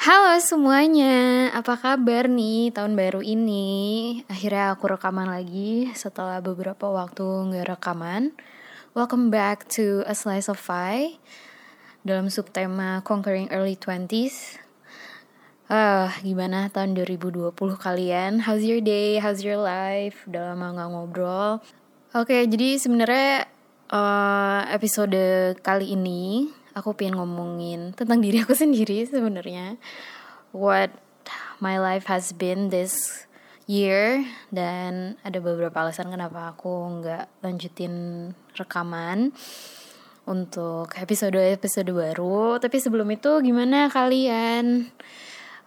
Halo semuanya, apa kabar nih tahun baru ini? Akhirnya aku rekaman lagi setelah beberapa waktu nggak rekaman. Welcome back to A Slice of Pie dalam subtema Conquering Early Twenties. Ah, gimana tahun 2020 kalian? How's your day? How's your life? Udah lama nggak ngobrol. Oke, jadi sebenarnya uh, episode kali ini aku pengen ngomongin tentang diri aku sendiri sebenarnya. What my life has been this year dan ada beberapa alasan kenapa aku nggak lanjutin rekaman untuk episode-episode baru. Tapi sebelum itu gimana kalian?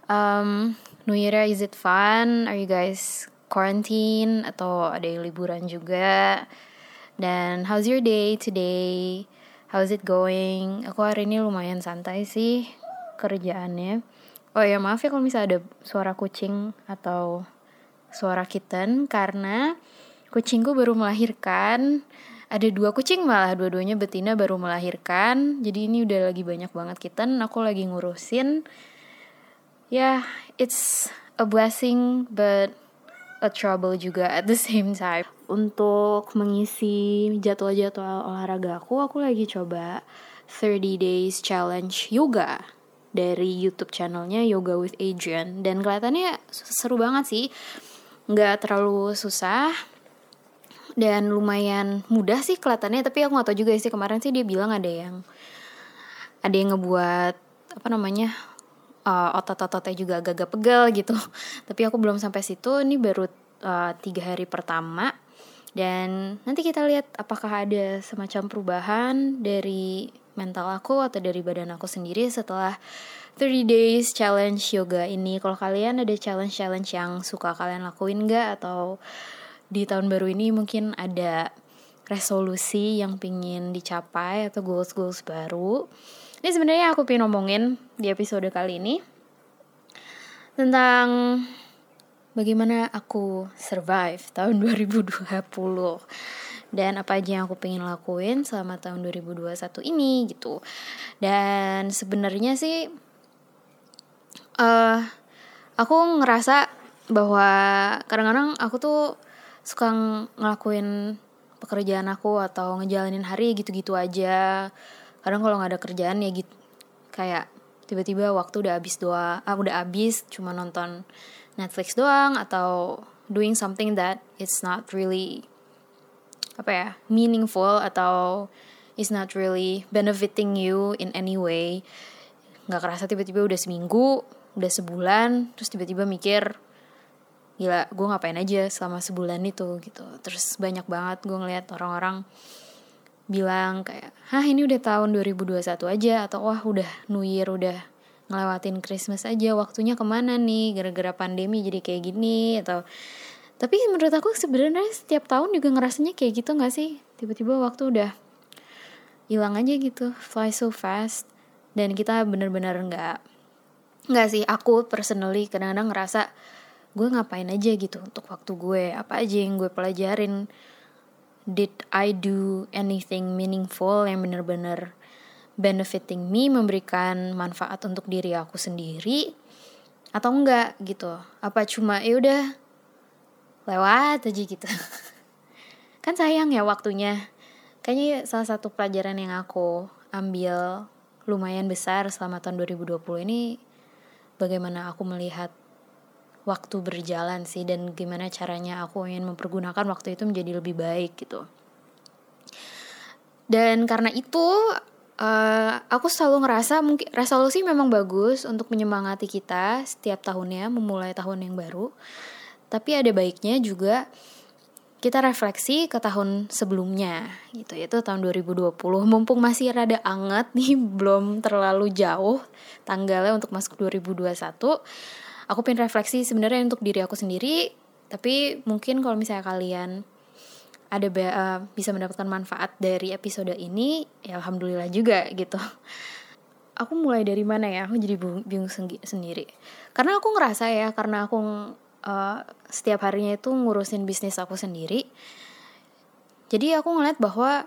Um, New Year is it fun? Are you guys quarantine? Atau ada yang liburan juga? Dan how's your day today How's it going? Aku hari ini lumayan santai sih kerjaannya. Oh ya maaf ya kalau misalnya ada suara kucing atau suara kitten karena kucingku baru melahirkan. Ada dua kucing malah dua-duanya betina baru melahirkan. Jadi ini udah lagi banyak banget kitten. Aku lagi ngurusin. Ya, yeah, it's a blessing but a trouble juga at the same time. Untuk mengisi jadwal-jadwal olahraga aku, aku lagi coba 30 days challenge yoga dari YouTube channelnya Yoga with Adrian. Dan kelihatannya seru banget sih, nggak terlalu susah dan lumayan mudah sih kelihatannya. Tapi aku nggak tahu juga sih kemarin sih dia bilang ada yang ada yang ngebuat apa namanya uh, otot-ototnya juga agak-agak pegel gitu. Tapi aku belum sampai situ. Ini baru uh, tiga hari pertama dan nanti kita lihat apakah ada semacam perubahan dari mental aku atau dari badan aku sendiri setelah 30 days challenge yoga ini. Kalau kalian ada challenge-challenge yang suka kalian lakuin gak atau di tahun baru ini mungkin ada resolusi yang pingin dicapai atau goals-goals baru? Ini sebenarnya aku pengen ngomongin di episode kali ini tentang bagaimana aku survive tahun 2020 dan apa aja yang aku pengen lakuin selama tahun 2021 ini gitu. Dan sebenarnya sih uh, aku ngerasa bahwa kadang-kadang aku tuh suka ngelakuin pekerjaan aku atau ngejalanin hari gitu-gitu aja kadang kalau nggak ada kerjaan ya gitu kayak tiba-tiba waktu udah habis doa ah, udah habis cuma nonton Netflix doang atau doing something that it's not really apa ya meaningful atau is not really benefiting you in any way. Nggak kerasa tiba-tiba udah seminggu udah sebulan terus tiba-tiba mikir gila gue ngapain aja selama sebulan itu? Gitu. Terus banyak banget gue ngeliat orang-orang bilang kayak hah ini udah tahun 2021 aja atau wah udah New Year udah ngelewatin Christmas aja waktunya ke mana nih gara-gara pandemi jadi kayak gini atau tapi menurut aku sebenarnya setiap tahun juga ngerasanya kayak gitu nggak sih? Tiba-tiba waktu udah hilang aja gitu fly so fast dan kita bener-bener nggak nggak sih aku personally kadang-kadang ngerasa gue ngapain aja gitu untuk waktu gue apa aja yang gue pelajarin did I do anything meaningful yang bener-bener benefiting me, memberikan manfaat untuk diri aku sendiri atau enggak gitu. Apa cuma ya udah lewat aja gitu. kan sayang ya waktunya. Kayaknya salah satu pelajaran yang aku ambil lumayan besar selama tahun 2020 ini bagaimana aku melihat waktu berjalan sih dan gimana caranya aku ingin mempergunakan waktu itu menjadi lebih baik gitu. Dan karena itu uh, aku selalu ngerasa mungkin resolusi memang bagus untuk menyemangati kita setiap tahunnya memulai tahun yang baru. Tapi ada baiknya juga kita refleksi ke tahun sebelumnya gitu. Itu tahun 2020 mumpung masih rada anget nih belum terlalu jauh tanggalnya untuk masuk 2021 aku pengen refleksi sebenarnya untuk diri aku sendiri. Tapi mungkin kalau misalnya kalian ada uh, bisa mendapatkan manfaat dari episode ini ya alhamdulillah juga gitu. Aku mulai dari mana ya? Aku jadi bingung sendiri. Karena aku ngerasa ya karena aku uh, setiap harinya itu ngurusin bisnis aku sendiri jadi aku ngeliat bahwa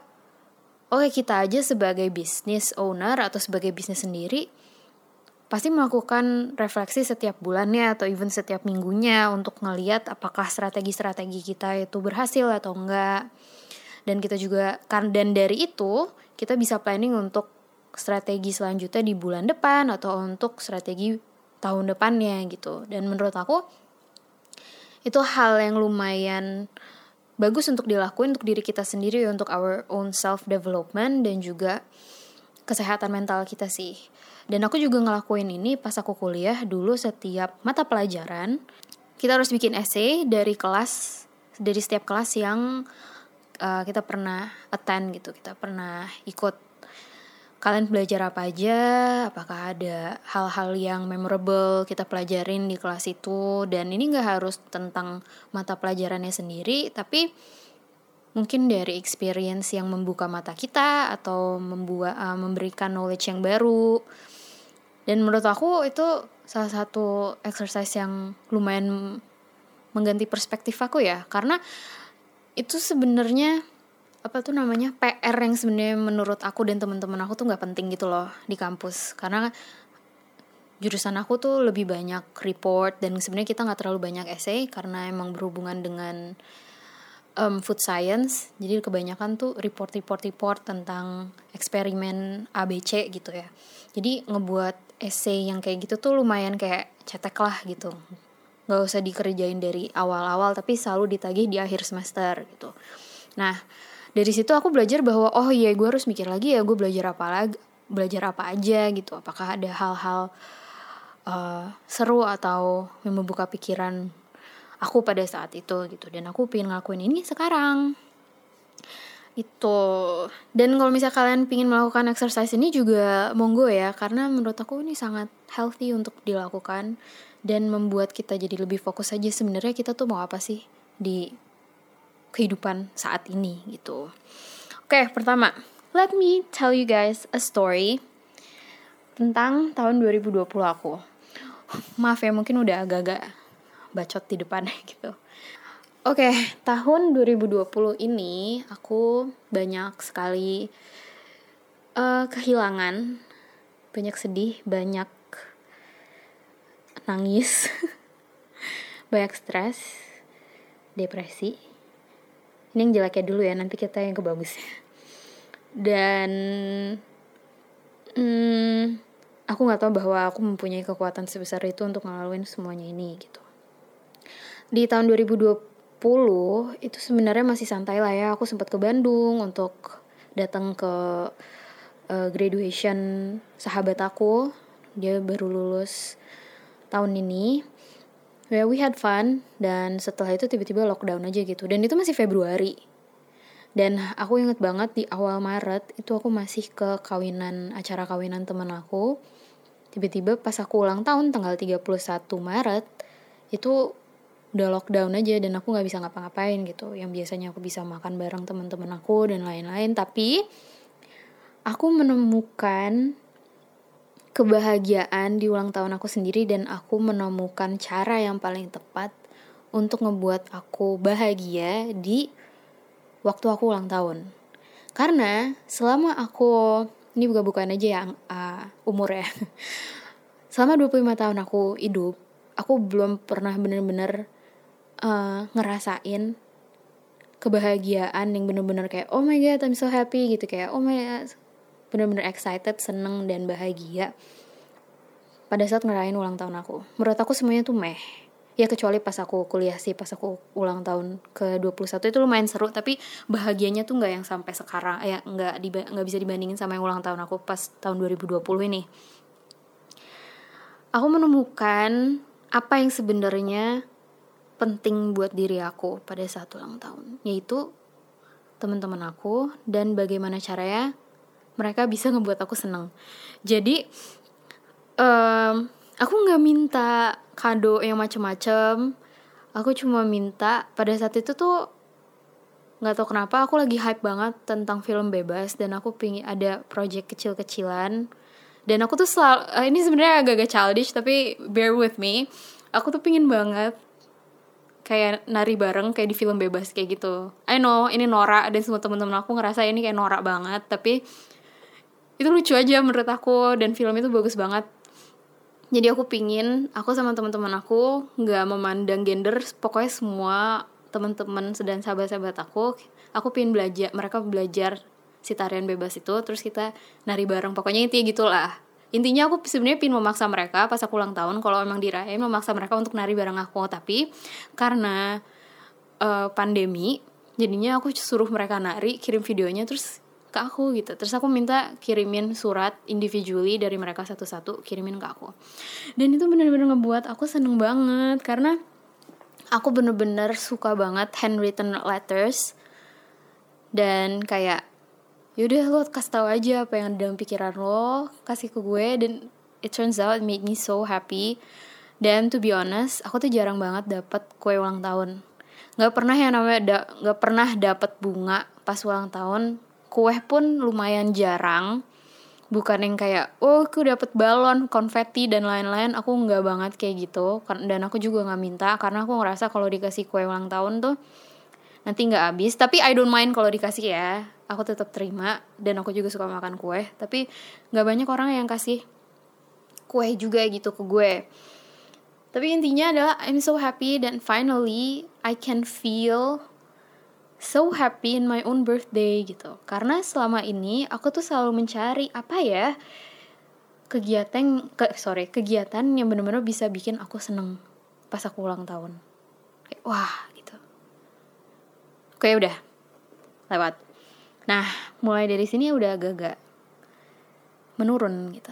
oke okay, kita aja sebagai bisnis owner atau sebagai bisnis sendiri pasti melakukan refleksi setiap bulannya atau even setiap minggunya untuk ngeliat apakah strategi-strategi kita itu berhasil atau enggak. Dan kita juga kan dan dari itu kita bisa planning untuk strategi selanjutnya di bulan depan atau untuk strategi tahun depannya gitu. Dan menurut aku itu hal yang lumayan bagus untuk dilakuin untuk diri kita sendiri untuk our own self development dan juga kesehatan mental kita sih. Dan aku juga ngelakuin ini pas aku kuliah dulu setiap mata pelajaran kita harus bikin essay dari kelas dari setiap kelas yang uh, kita pernah attend gitu, kita pernah ikut. Kalian belajar apa aja? Apakah ada hal-hal yang memorable kita pelajarin di kelas itu? Dan ini gak harus tentang mata pelajarannya sendiri, tapi mungkin dari experience yang membuka mata kita atau membuat uh, memberikan knowledge yang baru dan menurut aku itu salah satu exercise yang lumayan mengganti perspektif aku ya. Karena itu sebenarnya apa tuh namanya PR yang sebenarnya menurut aku dan teman-teman aku tuh nggak penting gitu loh di kampus. Karena jurusan aku tuh lebih banyak report dan sebenarnya kita nggak terlalu banyak essay karena emang berhubungan dengan um, food science. Jadi kebanyakan tuh report report report tentang eksperimen ABC gitu ya. Jadi ngebuat essay yang kayak gitu tuh lumayan kayak cetek lah gitu. Nggak usah dikerjain dari awal-awal tapi selalu ditagih di akhir semester gitu. Nah dari situ aku belajar bahwa oh iya gue harus mikir lagi ya gue belajar apa lagi belajar apa aja gitu. Apakah ada hal-hal uh, seru atau yang membuka pikiran aku pada saat itu gitu. Dan aku pengen ngelakuin ini sekarang itu. Dan kalau misalnya kalian pingin melakukan exercise ini juga monggo ya karena menurut aku ini sangat healthy untuk dilakukan dan membuat kita jadi lebih fokus aja sebenarnya kita tuh mau apa sih di kehidupan saat ini gitu. Oke pertama let me tell you guys a story tentang tahun 2020 aku. Maaf ya mungkin udah agak-agak bacot di depannya gitu Oke, okay, tahun 2020 ini aku banyak sekali uh, kehilangan, banyak sedih, banyak nangis, banyak stres, depresi. Ini yang jeleknya dulu ya, nanti kita yang ke bagusnya. Dan hmm, aku nggak tahu bahwa aku mempunyai kekuatan sebesar itu untuk ngelaluin semuanya ini gitu. Di tahun 2020 itu sebenarnya masih santai lah ya. Aku sempat ke Bandung untuk datang ke uh, graduation sahabat aku. Dia baru lulus tahun ini. Yeah, we had fun dan setelah itu tiba-tiba lockdown aja gitu. Dan itu masih Februari. Dan aku inget banget di awal Maret itu aku masih ke kawinan acara kawinan temen aku. Tiba-tiba pas aku ulang tahun tanggal 31 Maret itu udah lockdown aja dan aku nggak bisa ngapa-ngapain gitu. Yang biasanya aku bisa makan bareng teman-teman aku dan lain-lain. Tapi aku menemukan kebahagiaan di ulang tahun aku sendiri dan aku menemukan cara yang paling tepat untuk ngebuat aku bahagia di waktu aku ulang tahun. Karena selama aku ini buka-bukaan aja yang uh, umur ya. Selama 25 tahun aku hidup aku belum pernah bener-bener uh, ngerasain kebahagiaan yang bener-bener kayak oh my god I'm so happy gitu. Kayak oh my god bener-bener excited seneng dan bahagia pada saat ngerayain ulang tahun aku. Menurut aku semuanya tuh meh. Ya kecuali pas aku kuliah sih pas aku ulang tahun ke 21 itu lumayan seru tapi bahagianya tuh nggak yang sampai sekarang ya nggak nggak bisa dibandingin sama yang ulang tahun aku pas tahun 2020 ini. Aku menemukan apa yang sebenarnya penting buat diri aku pada saat ulang tahun, yaitu teman-teman aku dan bagaimana caranya mereka bisa ngebuat aku seneng. Jadi um, aku nggak minta kado yang macem-macem, aku cuma minta pada saat itu tuh nggak tahu kenapa aku lagi hype banget tentang film bebas dan aku pingin ada project kecil-kecilan. Dan aku tuh selalu uh, ini sebenarnya agak-agak childish tapi bear with me. Aku tuh pingin banget kayak nari bareng kayak di film bebas kayak gitu. I know ini norak dan semua temen-temen aku ngerasa ini kayak norak banget tapi itu lucu aja menurut aku dan film itu bagus banget. jadi aku pingin aku sama teman-teman aku nggak memandang gender pokoknya semua teman-teman dan sahabat-sahabat aku aku pingin belajar mereka belajar si tarian bebas itu terus kita nari bareng pokoknya intinya gitulah intinya aku sebenarnya pingin memaksa mereka pas aku ulang tahun kalau emang dirayain memaksa mereka untuk nari bareng aku. Tapi karena uh, pandemi jadinya aku suruh mereka nari kirim videonya terus ke aku gitu. Terus aku minta kirimin surat individually dari mereka satu-satu kirimin ke aku. Dan itu bener-bener ngebuat aku seneng banget karena aku bener-bener suka banget handwritten letters. Dan kayak yaudah lo kasih tahu aja apa yang ada dalam pikiran lo kasih ke gue. Dan it turns out it made me so happy. Dan to be honest aku tuh jarang banget dapet kue ulang tahun. Nggak pernah yang namanya nggak pernah dapet bunga pas ulang tahun. Kue pun lumayan jarang. Bukan yang kayak oh aku dapet balon konfeti dan lain-lain. Aku nggak banget kayak gitu. Dan aku juga nggak minta karena aku ngerasa kalau dikasih kue ulang tahun tuh nanti nggak habis. Tapi I don't mind kalau dikasih ya. Aku tetap terima. Dan aku juga suka makan kue. Tapi nggak banyak orang yang kasih kue juga gitu ke gue. Tapi intinya adalah I'm so happy. Dan finally I can feel so happy in my own birthday gitu. Karena selama ini aku tuh selalu mencari apa ya kegiatan ke sorry kegiatan yang benar-benar bisa bikin aku seneng pas aku ulang tahun. Wah oke udah. Lewat. Nah mulai dari sini udah agak-agak menurun gitu.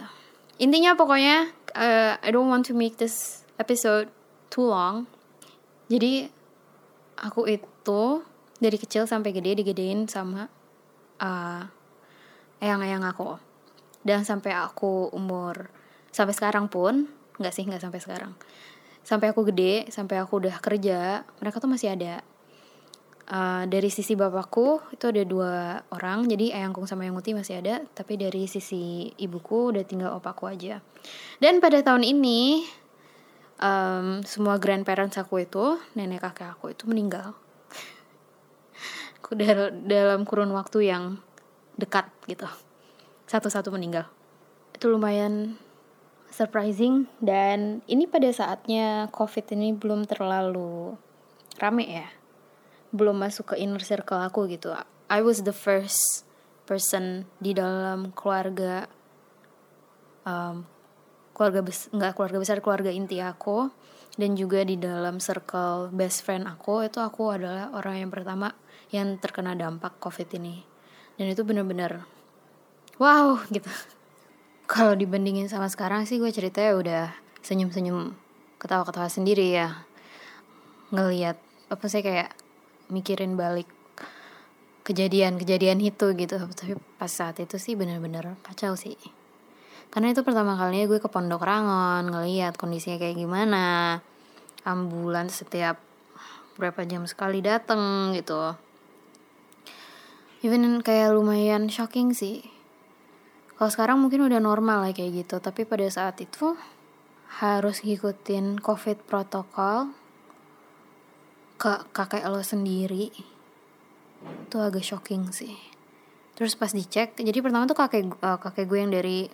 Intinya pokoknya uh, I don't want to make this episode too long. Jadi aku itu dari kecil sampai gede digedein sama uh, eyang-eyang aku. Dan sampai aku umur sampai sekarang pun nggak sih nggak sampai sekarang. Sampai aku gede sampai aku udah kerja mereka tuh masih ada uh, dari sisi bapakku itu ada dua orang. Jadi eyangku sama yang Muti masih ada. Tapi dari sisi ibuku udah tinggal opaku aja. Dan pada tahun ini um, semua grandparents aku itu nenek kakek aku itu meninggal. Dalam kurun waktu yang dekat gitu. Satu-satu meninggal. Itu lumayan surprising. Dan ini pada saatnya covid ini belum terlalu rame ya belum masuk ke inner circle aku gitu. I was the first person di dalam keluarga um, keluarga bes nggak keluarga besar keluarga inti aku. Dan juga di dalam circle best friend aku itu aku adalah orang yang pertama yang terkena dampak covid ini. Dan itu bener-bener wow gitu. Kalau dibandingin sama sekarang sih gue ceritanya udah senyum-senyum ketawa-ketawa sendiri ya. Ngelihat apa sih kayak mikirin balik kejadian-kejadian itu gitu. Tapi pas saat itu sih bener-bener kacau sih. Karena itu pertama kalinya gue ke Pondok Rangon ngeliat kondisinya kayak gimana. Ambulans setiap berapa jam sekali dateng gitu. Even kayak lumayan shocking sih. Kalau sekarang mungkin udah normal lah kayak gitu. Tapi pada saat itu harus ngikutin covid protokol ke kakek lo sendiri itu agak shocking sih. Terus pas dicek jadi pertama tuh kakek uh, kakek gue yang dari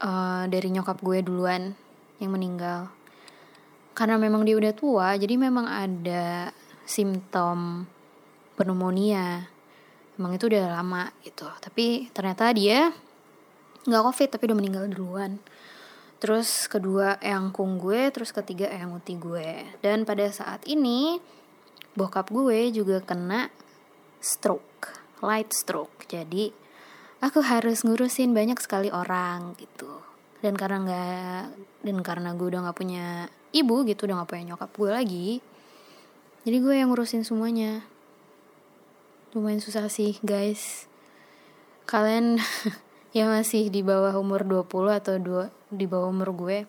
uh, dari nyokap gue duluan yang meninggal. Karena memang dia udah tua jadi memang ada simptom pneumonia. Emang itu udah lama gitu. Tapi ternyata dia nggak covid tapi udah meninggal duluan terus kedua eyang kung gue terus ketiga eyang uti gue. Dan pada saat ini bokap gue juga kena stroke light stroke. Jadi aku harus ngurusin banyak sekali orang gitu. Dan karena nggak dan karena gue udah nggak punya ibu gitu udah nggak punya nyokap gue lagi jadi gue yang ngurusin semuanya. Lumayan susah sih guys. Kalian yang masih di bawah umur 20 atau dua, di bawah umur gue.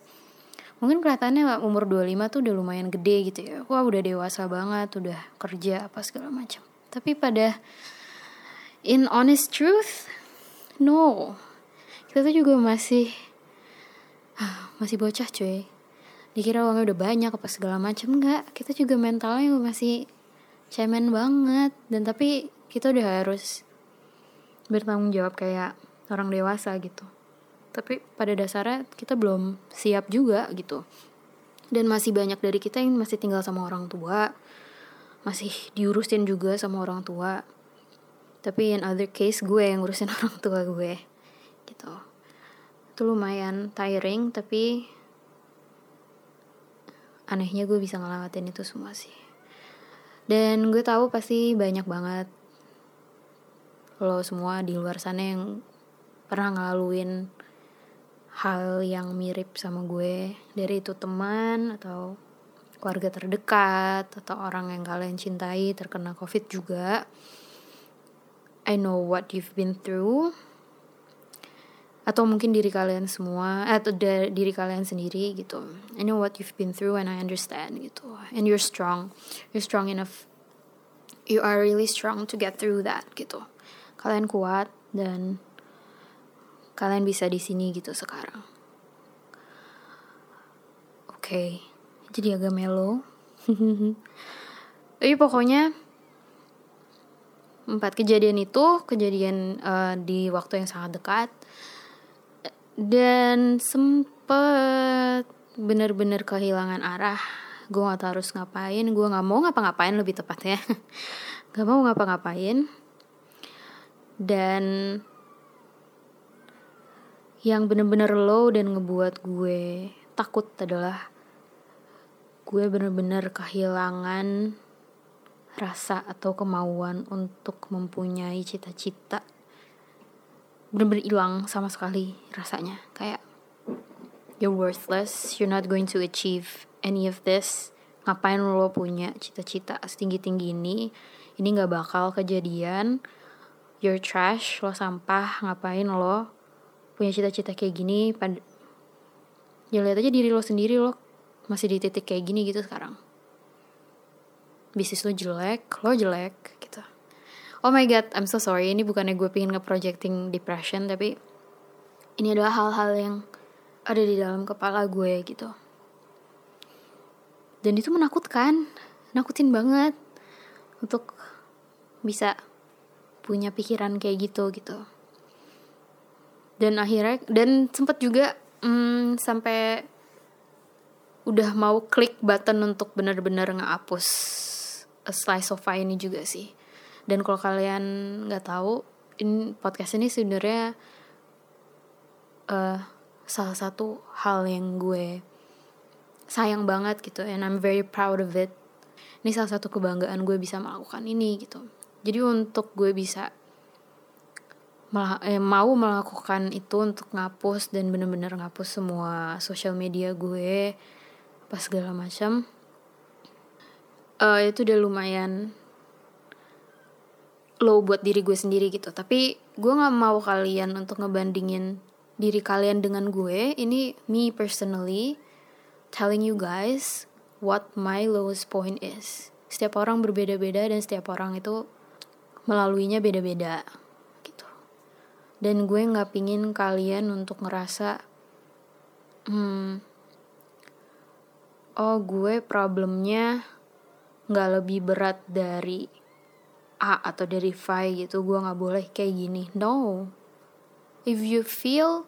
Mungkin kelihatannya umur 25 tuh udah lumayan gede gitu ya. Wah udah dewasa banget udah kerja apa segala macam. Tapi pada in honest truth no. Kita tuh juga masih masih bocah cuy. Dikira uangnya udah banyak apa segala macam. Enggak kita juga mentalnya masih cemen banget. Dan tapi kita udah harus bertanggung jawab kayak orang dewasa gitu. Tapi pada dasarnya kita belum siap juga gitu. Dan masih banyak dari kita yang masih tinggal sama orang tua masih diurusin juga sama orang tua. Tapi in other case gue yang ngurusin orang tua gue gitu. Itu lumayan tiring tapi anehnya gue bisa ngelewatin itu semua sih. Dan gue tahu pasti banyak banget lo semua di luar sana yang pernah ngelaluin hal yang mirip sama gue. Dari itu teman atau keluarga terdekat atau orang yang kalian cintai terkena covid juga. I know what you've been through. Atau mungkin diri kalian semua atau diri kalian sendiri gitu. I know what you've been through and I understand gitu. And you're strong. You're strong enough. You are really strong to get through that gitu. Kalian kuat dan kalian bisa di sini gitu sekarang. Oke, okay, jadi agak melo. Tapi pokoknya empat kejadian itu kejadian uh, di waktu yang sangat dekat dan sempet bener-bener kehilangan arah. Gue gak tahu harus ngapain, gue gak mau ngapa-ngapain lebih tepatnya. gak mau ngapa-ngapain. Dan yang bener-bener low dan ngebuat gue takut adalah gue bener-bener kehilangan rasa atau kemauan untuk mempunyai cita-cita. Bener-bener hilang sama sekali rasanya. Kayak you're worthless you're not going to achieve any of this. Ngapain lo punya cita-cita setinggi-tinggi ini? Ini nggak bakal kejadian. You're trash lo sampah ngapain lo punya cita-cita kayak gini pad ya lihat aja diri lo sendiri lo masih di titik kayak gini gitu sekarang. Bisnis lo jelek lo jelek gitu. Oh my god I'm so sorry ini bukannya gue pengen nge-projecting depression tapi ini adalah hal-hal yang ada di dalam kepala gue gitu. Dan itu menakutkan nakutin banget untuk bisa punya pikiran kayak gitu gitu dan akhirnya dan sempet juga hmm, sampai udah mau klik button untuk benar-benar ngehapus a slice of pie ini juga sih. Dan kalau kalian nggak tahu in podcast ini sebenarnya uh, salah satu hal yang gue sayang banget gitu and I'm very proud of it. Ini salah satu kebanggaan gue bisa melakukan ini gitu. Jadi untuk gue bisa eh, mau melakukan itu untuk ngapus dan bener-bener ngapus semua sosial media gue pas segala macam. Uh, itu udah lumayan low buat diri gue sendiri gitu. Tapi gue nggak mau kalian untuk ngebandingin diri kalian dengan gue. Ini me personally telling you guys what my lowest point is. Setiap orang berbeda-beda dan setiap orang itu melaluinya beda-beda dan gue nggak pingin kalian untuk ngerasa hmm oh gue problemnya nggak lebih berat dari A atau dari V gitu. Gue nggak boleh kayak gini. No. If you feel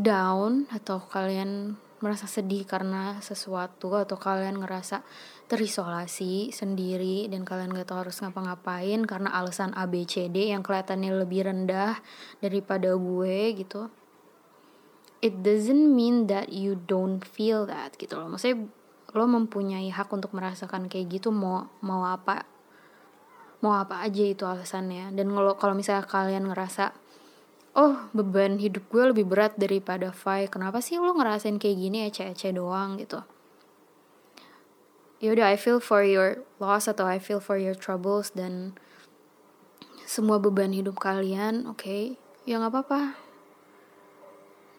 down atau kalian merasa sedih karena sesuatu atau kalian ngerasa terisolasi sendiri dan kalian gak tahu harus ngapa-ngapain karena alasan A B C D yang kelihatannya lebih rendah daripada gue gitu. It doesn't mean that you don't feel that gitu loh. Maksudnya lo mempunyai hak untuk merasakan kayak gitu mau mau apa mau apa aja itu alasannya. Dan kalau kalau misalnya kalian ngerasa oh beban hidup gue lebih berat daripada Fai kenapa sih lo ngerasain kayak gini ece-ece doang? gitu yaudah I feel for your loss atau I feel for your troubles dan semua beban hidup kalian oke okay, ya nggak apa-apa.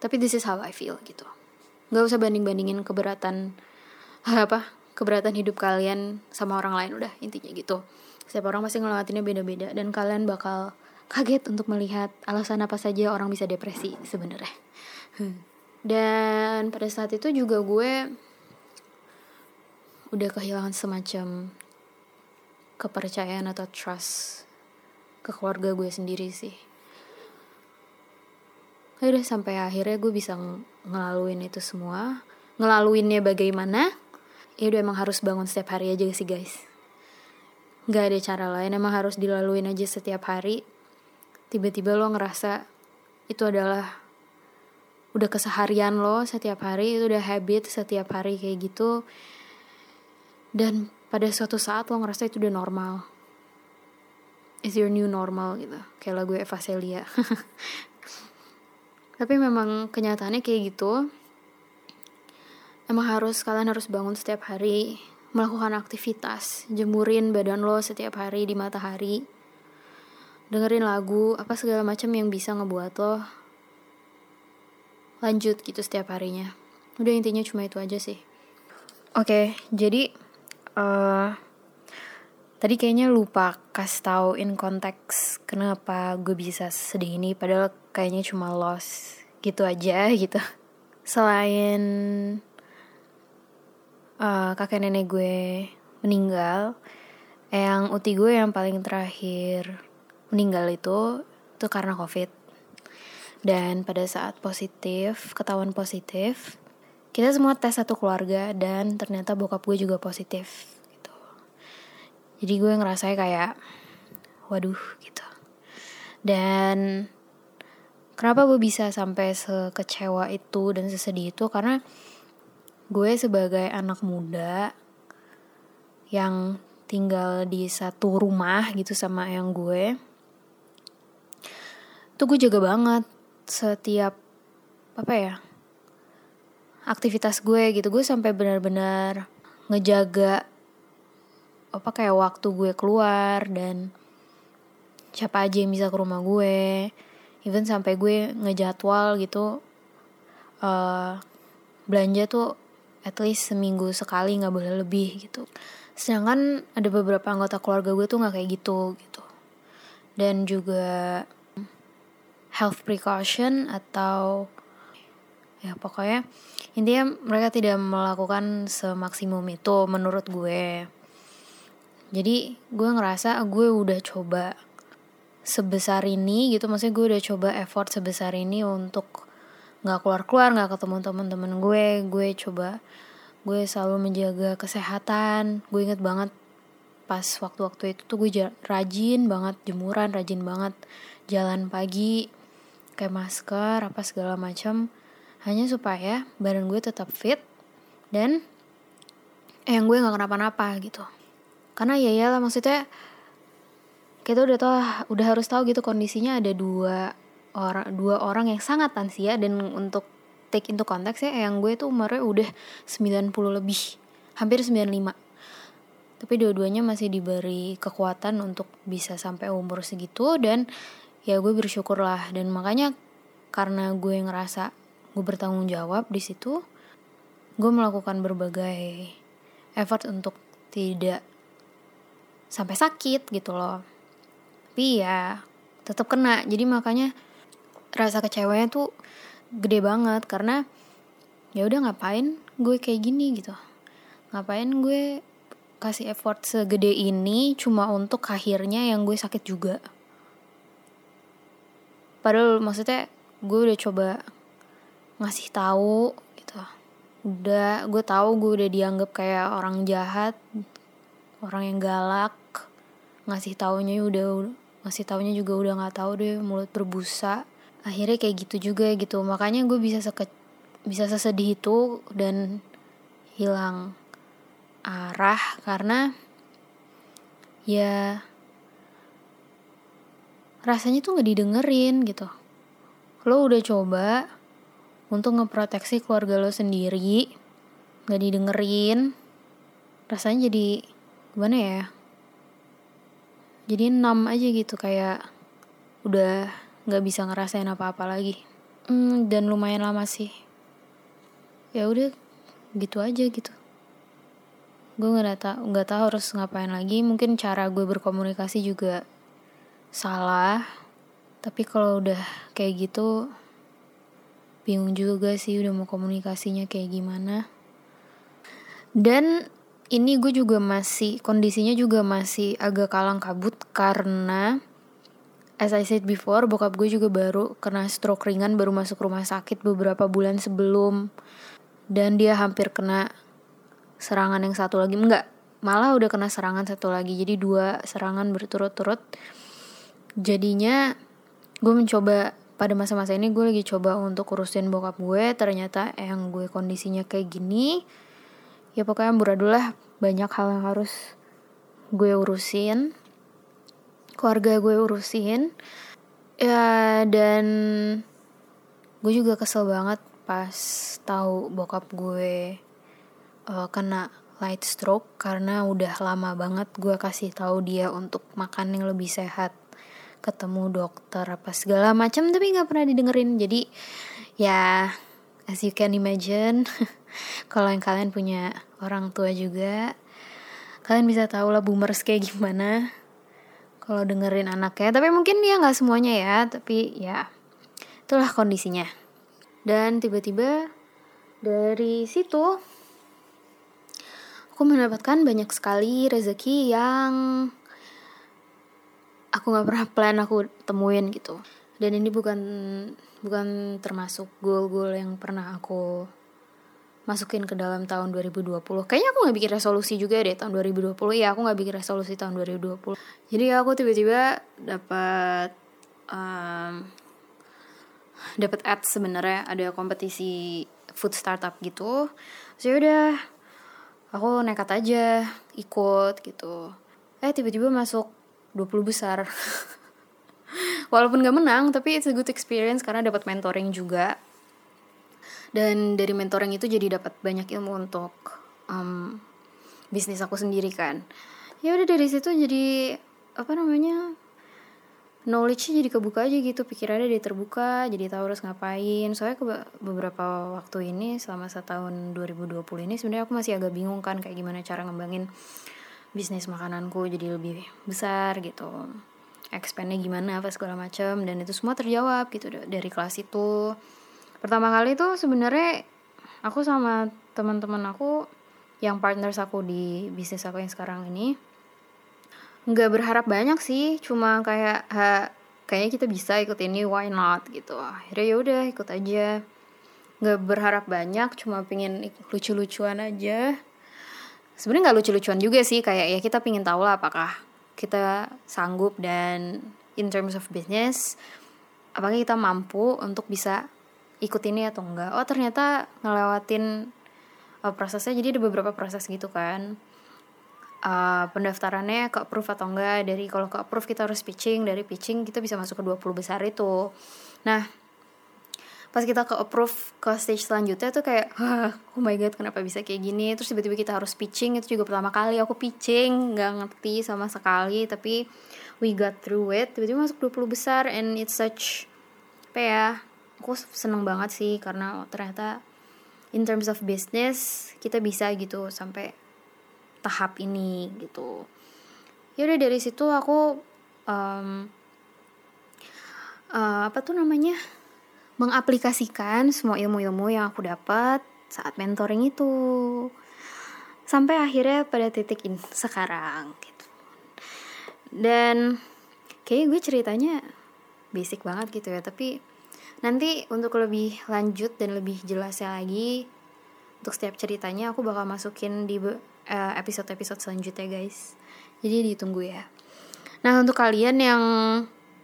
Tapi this is how I feel gitu. Nggak usah banding-bandingin keberatan apa keberatan hidup kalian sama orang lain udah intinya gitu. Setiap orang pasti ngelewatinnya beda-beda dan kalian bakal kaget untuk melihat alasan apa saja orang bisa depresi sebenarnya. Dan pada saat itu juga gue udah kehilangan semacam kepercayaan atau trust ke keluarga gue sendiri sih. ya udah sampai akhirnya gue bisa ngelaluin itu semua. Ngelaluinnya bagaimana? Ya udah emang harus bangun setiap hari aja sih guys. Nggak ada cara lain emang harus dilaluin aja setiap hari. Tiba-tiba lo ngerasa itu adalah udah keseharian lo setiap hari itu udah habit setiap hari kayak gitu dan pada suatu saat lo ngerasa itu udah normal. Is your new normal gitu. Kayak lagu Eva Celia. Tapi memang kenyataannya kayak gitu. Emang harus kalian harus bangun setiap hari melakukan aktivitas jemurin badan lo setiap hari di matahari. Dengerin lagu apa segala macam yang bisa ngebuat lo lanjut gitu setiap harinya. Udah intinya cuma itu aja sih. Oke okay, jadi uh, tadi kayaknya lupa kasih tahu in konteks kenapa gue bisa sedih ini padahal kayaknya cuma loss gitu aja gitu. Selain uh, kakek nenek gue meninggal yang uti gue yang paling terakhir meninggal itu itu karena covid. Dan pada saat positif ketahuan positif kita semua tes satu keluarga dan ternyata bokap gue juga positif jadi gue ngerasa kayak waduh gitu. Dan kenapa gue bisa sampai sekecewa itu dan sesedih itu? Karena gue sebagai anak muda yang tinggal di satu rumah gitu sama yang gue tuh gue jaga banget setiap apa ya aktivitas gue gitu. Gue sampai benar-benar ngejaga apa kayak waktu gue keluar dan siapa aja yang bisa ke rumah gue. Even sampai gue ngejadwal gitu uh, belanja tuh at least seminggu sekali nggak boleh lebih gitu. Sedangkan ada beberapa anggota keluarga gue tuh nggak kayak gitu gitu. Dan juga health precaution atau ya pokoknya intinya mereka tidak melakukan semaksimum itu menurut gue. Jadi gue ngerasa gue udah coba sebesar ini gitu. Maksudnya gue udah coba effort sebesar ini untuk nggak keluar keluar nggak ketemu teman-teman gue. Gue coba gue selalu menjaga kesehatan. Gue inget banget pas waktu-waktu itu tuh gue rajin banget jemuran rajin banget jalan pagi kayak masker apa segala macam hanya supaya badan gue tetap fit dan yang gue nggak kenapa-napa gitu. Karena ya ya maksudnya kita udah tau udah harus tahu gitu kondisinya ada dua orang dua orang yang sangat lansia dan untuk take into konteks ya yang gue tuh umurnya udah 90 lebih hampir 95 tapi dua-duanya masih diberi kekuatan untuk bisa sampai umur segitu dan ya gue bersyukur lah dan makanya karena gue ngerasa gue bertanggung jawab di situ. Gue melakukan berbagai effort untuk tidak sampai sakit gitu loh. Tapi ya tetap kena. Jadi makanya rasa kecewanya tuh gede banget. Karena ya udah ngapain gue kayak gini gitu? Ngapain gue kasih effort segede ini cuma untuk akhirnya yang gue sakit juga? Padahal maksudnya gue udah coba ngasih tahu gitu. Udah gue tahu gue udah dianggap kayak orang jahat orang yang galak. Ngasih taunya udah ngasih taunya juga udah nggak tahu deh mulut berbusa. Akhirnya kayak gitu juga gitu. Makanya gue bisa seke bisa sesedih itu dan hilang arah karena ya rasanya tuh nggak didengerin gitu. Lo udah coba untuk ngeproteksi keluarga lo sendiri. Nggak didengerin. Rasanya jadi gimana ya? Jadi enam aja gitu kayak udah nggak bisa ngerasain apa-apa lagi. Hmm, dan lumayan lama sih. Ya udah gitu aja gitu. Gue nggak tahu nggak tahu harus ngapain lagi. Mungkin cara gue berkomunikasi juga salah. Tapi kalau udah kayak gitu bingung juga sih udah mau komunikasinya kayak gimana dan ini gue juga masih kondisinya juga masih agak kalang kabut karena as I said before, bokap gue juga baru kena stroke ringan, baru masuk rumah sakit beberapa bulan sebelum. Dan dia hampir kena serangan yang satu lagi. Enggak, malah udah kena serangan satu lagi. Jadi dua serangan berturut-turut. Jadinya gue mencoba pada masa-masa ini gue lagi coba untuk urusin bokap gue. Ternyata yang gue kondisinya kayak gini. Ya pokoknya amburadul lah banyak hal yang harus gue urusin keluarga gue urusin ya dan gue juga kesel banget pas tahu bokap gue uh, kena light stroke karena udah lama banget gue kasih tahu dia untuk makan yang lebih sehat ketemu dokter apa segala macam tapi nggak pernah didengerin. Jadi ya as you can imagine kalau yang kalian punya orang tua juga kalian bisa tahu lah boomers kayak gimana kalau dengerin anaknya. Tapi mungkin dia nggak semuanya ya tapi ya itulah kondisinya. Dan tiba-tiba dari situ aku mendapatkan banyak sekali rezeki yang aku nggak pernah plan aku temuin gitu. Dan ini bukan bukan termasuk goal-goal yang pernah aku masukin ke dalam tahun 2020 kayaknya aku nggak bikin resolusi juga deh tahun 2020 ya aku nggak bikin resolusi tahun 2020 jadi aku tiba-tiba dapat um, dapat ads sebenarnya. Ada kompetisi food startup gitu. So ya udah aku nekat aja ikut gitu. Eh tiba-tiba masuk 20 besar. Walaupun gak menang tapi it's a good experience karena dapat mentoring juga. Dan dari mentoring itu jadi dapat banyak ilmu untuk um, bisnis aku sendiri kan. Ya udah dari situ jadi apa namanya knowledge-nya jadi kebuka aja gitu pikirannya jadi terbuka jadi tahu harus ngapain. Soalnya ke beberapa waktu ini selama setahun 2020 ini sebenarnya aku masih agak bingung kan kayak gimana cara ngembangin bisnis makananku jadi lebih besar gitu. Expandnya gimana apa segala macam dan itu semua terjawab gitu dari kelas itu. Pertama kali tuh sebenarnya aku sama teman-teman aku yang partners aku di bisnis aku yang sekarang ini nggak berharap banyak sih. Cuma kayak ha, kayaknya kita bisa ikut ini why not gitu. Akhirnya ya udah ikut aja. Nggak berharap banyak cuma pengen lucu-lucuan aja sebenarnya nggak lucu-lucuan juga sih kayak ya kita pengen tahu lah apakah kita sanggup dan in terms of business apakah kita mampu untuk bisa ikut ini atau enggak oh ternyata ngelewatin uh, prosesnya jadi ada beberapa proses gitu kan. Uh, pendaftarannya ke approve atau enggak dari kalau ke approve kita harus pitching dari pitching kita bisa masuk ke 20 besar itu. Nah pas kita ke approve ke stage selanjutnya tuh kayak oh my god kenapa bisa kayak gini? Terus tiba-tiba kita harus pitching itu juga pertama kali aku pitching nggak ngerti sama sekali tapi we got through it. Tiba-tiba masuk 20 besar and it's such apa ya aku seneng banget sih karena ternyata in terms of business kita bisa gitu sampai tahap ini gitu. Ya udah dari situ aku um, uh, apa tuh namanya mengaplikasikan semua ilmu-ilmu yang aku dapat saat mentoring itu sampai akhirnya pada titik ini sekarang gitu dan kayak gue ceritanya basic banget gitu ya tapi Nanti untuk lebih lanjut dan lebih jelasnya lagi untuk setiap ceritanya aku bakal masukin di eh, episode-episode selanjutnya guys. Jadi ditunggu ya. Nah untuk kalian yang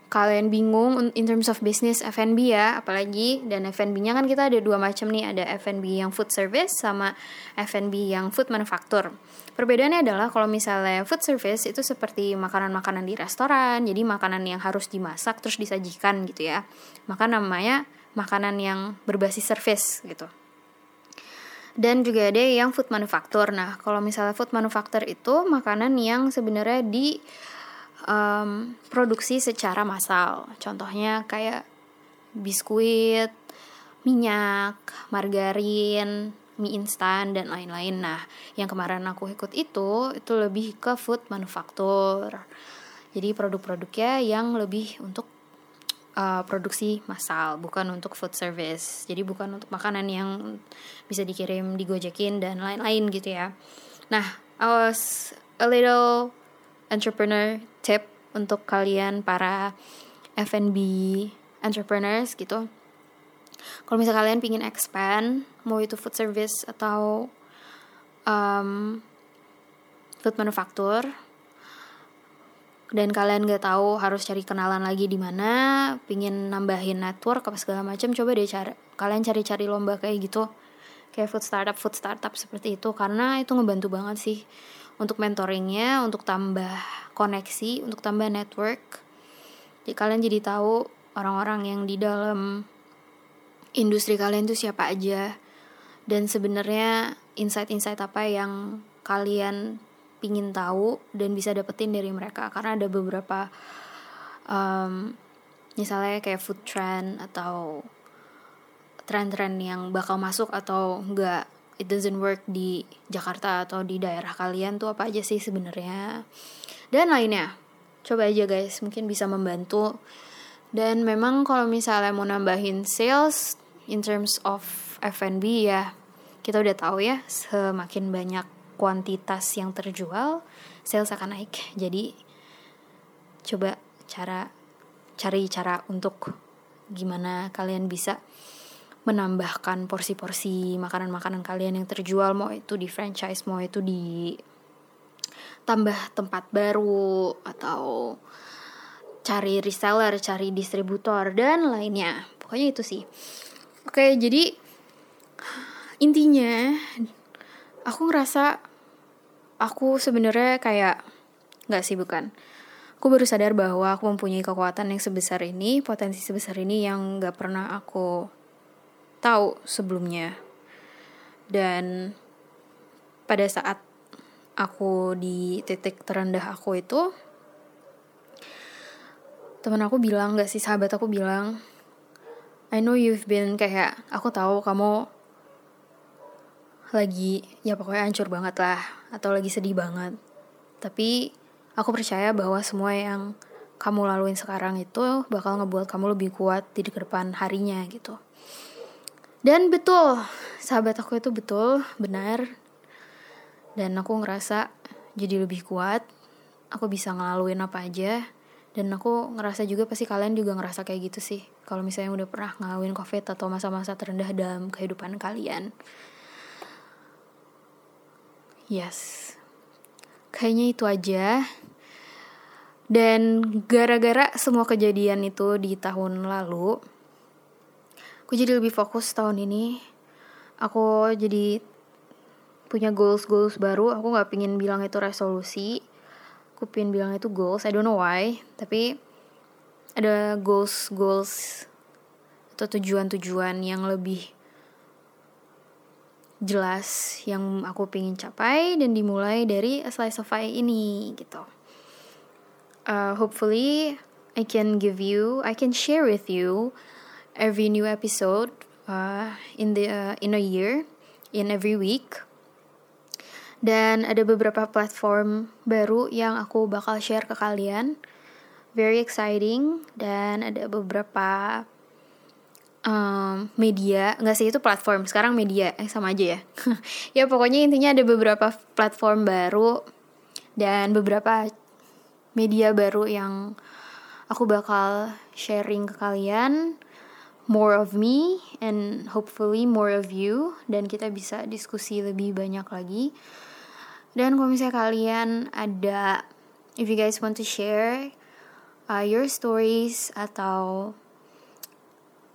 kalian bingung in terms of business F&B ya apalagi dan F&B-nya kan kita ada dua macam nih. Ada F&B yang food service sama F&B yang food manufacture perbedaannya adalah kalau misalnya food service itu seperti makanan-makanan di restoran jadi makanan yang harus dimasak terus disajikan gitu ya. Maka namanya makanan yang berbasis service gitu. Dan juga ada yang food manufacture. Nah, kalau misalnya food manufacture itu makanan yang sebenarnya di um, produksi secara massal. Contohnya kayak biskuit, minyak, margarin, mie instan dan lain-lain. Nah, yang kemarin aku ikut itu itu lebih ke food manufacture. Jadi produk-produknya yang lebih untuk uh, produksi massal, bukan untuk food service. Jadi bukan untuk makanan yang bisa dikirim, digojekin dan lain-lain gitu ya. Nah, I was a little entrepreneur tip untuk kalian para F&B entrepreneurs gitu. Kalau misalnya kalian pingin expand mau itu food service atau um, food manufacture dan kalian gak tahu harus cari kenalan lagi di mana, pingin nambahin network apa segala macam, coba deh cari kalian cari-cari lomba kayak gitu, kayak food startup, food startup seperti itu karena itu ngebantu banget sih untuk mentoringnya, untuk tambah koneksi, untuk tambah network. Jadi kalian jadi tahu orang-orang yang di dalam industri kalian tuh siapa aja. Dan sebenarnya insight-insight apa yang kalian pingin tahu dan bisa dapetin dari mereka. Karena ada beberapa um, misalnya kayak food trend atau tren-tren yang bakal masuk atau enggak it doesn't work di Jakarta atau di daerah kalian tuh apa aja sih sebenarnya dan lainnya coba aja guys mungkin bisa membantu dan memang kalau misalnya mau nambahin sales in terms of F&B ya kita udah tahu ya semakin banyak kuantitas yang terjual, sales akan naik. Jadi coba cara cari cara untuk gimana kalian bisa menambahkan porsi-porsi makanan-makanan kalian yang terjual mau itu di franchise mau itu di tambah tempat baru atau cari reseller, cari distributor dan lainnya. Pokoknya itu sih. Oke, jadi intinya aku ngerasa aku sebenarnya kayak nggak sih bukan aku baru sadar bahwa aku mempunyai kekuatan yang sebesar ini potensi sebesar ini yang nggak pernah aku tahu sebelumnya dan pada saat aku di titik terendah aku itu teman aku bilang gak sih sahabat aku bilang I know you've been kayak aku tahu kamu lagi ya pokoknya hancur banget lah atau lagi sedih banget. Tapi aku percaya bahwa semua yang kamu laluin sekarang itu bakal ngebuat kamu lebih kuat di depan harinya gitu. Dan betul, sahabat aku itu betul, benar. Dan aku ngerasa jadi lebih kuat. Aku bisa ngelaluin apa aja. Dan aku ngerasa juga pasti kalian juga ngerasa kayak gitu sih. Kalau misalnya udah pernah ngelaluin covid atau masa-masa terendah dalam kehidupan kalian. Yes. Kayaknya itu aja. Dan gara-gara semua kejadian itu di tahun lalu, aku jadi lebih fokus tahun ini. Aku jadi punya goals-goals baru. Aku gak pingin bilang itu resolusi. Aku pingin bilang itu goals. I don't know why. Tapi ada goals-goals atau tujuan-tujuan yang lebih jelas yang aku pengen capai dan dimulai dari a slice of pie ini gitu. Uh, hopefully I can give you, I can share with you every new episode uh, in the uh, in a year, in every week. Dan ada beberapa platform baru yang aku bakal share ke kalian. Very exciting. Dan ada beberapa um, media. Nggak sih itu platform. Sekarang media. Eh sama aja ya. Ya pokoknya intinya ada beberapa platform baru dan beberapa media baru yang aku bakal sharing ke kalian more of me and hopefully more of you dan kita bisa diskusi lebih banyak lagi dan kalau misalnya kalian ada if you guys want to share uh, your stories atau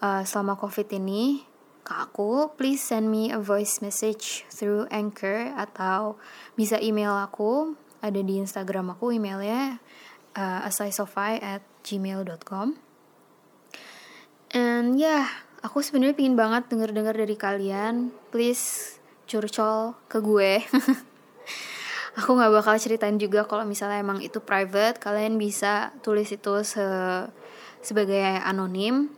uh, selama covid ini ke aku, please send me a voice message through Anchor atau bisa email aku, ada di Instagram aku emailnya uh, at gmail.com. And ya, yeah, aku sebenarnya pingin banget denger-denger dari kalian. Please curcol ke gue. aku nggak bakal ceritain juga kalau misalnya emang itu private. Kalian bisa tulis itu se sebagai anonim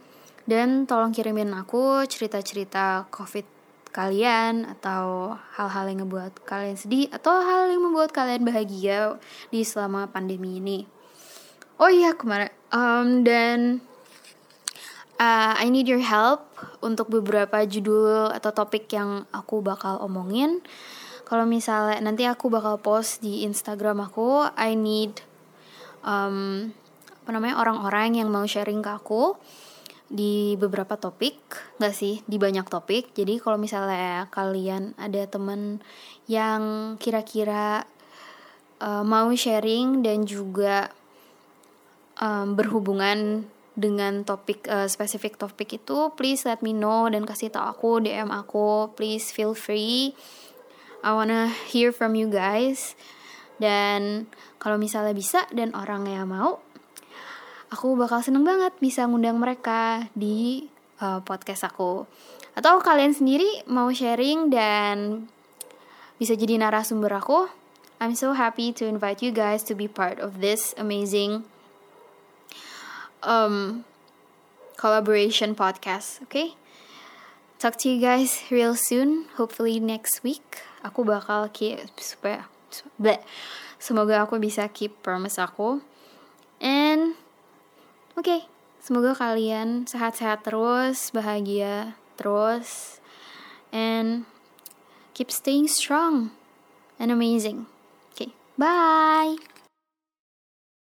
dan tolong kirimin aku cerita-cerita COVID kalian atau hal-hal yang ngebuat kalian sedih atau hal yang membuat kalian bahagia di selama pandemi ini. Oh iya kemarin um, dan uh, I need your help untuk beberapa judul atau topik yang aku bakal omongin. Kalau misalnya nanti aku bakal post di Instagram aku, I need um, apa namanya orang-orang yang mau sharing ke aku di beberapa topik nggak sih di banyak topik jadi kalau misalnya kalian ada temen yang kira-kira uh, mau sharing dan juga um, berhubungan dengan topik uh, spesifik topik itu please let me know dan kasih tau aku DM aku. Please feel free. I wanna hear from you guys. Dan kalau misalnya bisa dan orangnya mau aku bakal seneng banget bisa ngundang mereka di uh, podcast aku. Atau kalian sendiri mau sharing dan bisa jadi narasumber aku, I'm so happy to invite you guys to be part of this amazing um, collaboration podcast. Okay? Talk to you guys real soon. Hopefully next week. Aku bakal keep supaya semoga aku bisa keep promise aku. And Oke, okay, semoga kalian sehat-sehat terus, bahagia terus, and keep staying strong and amazing. Okay, bye.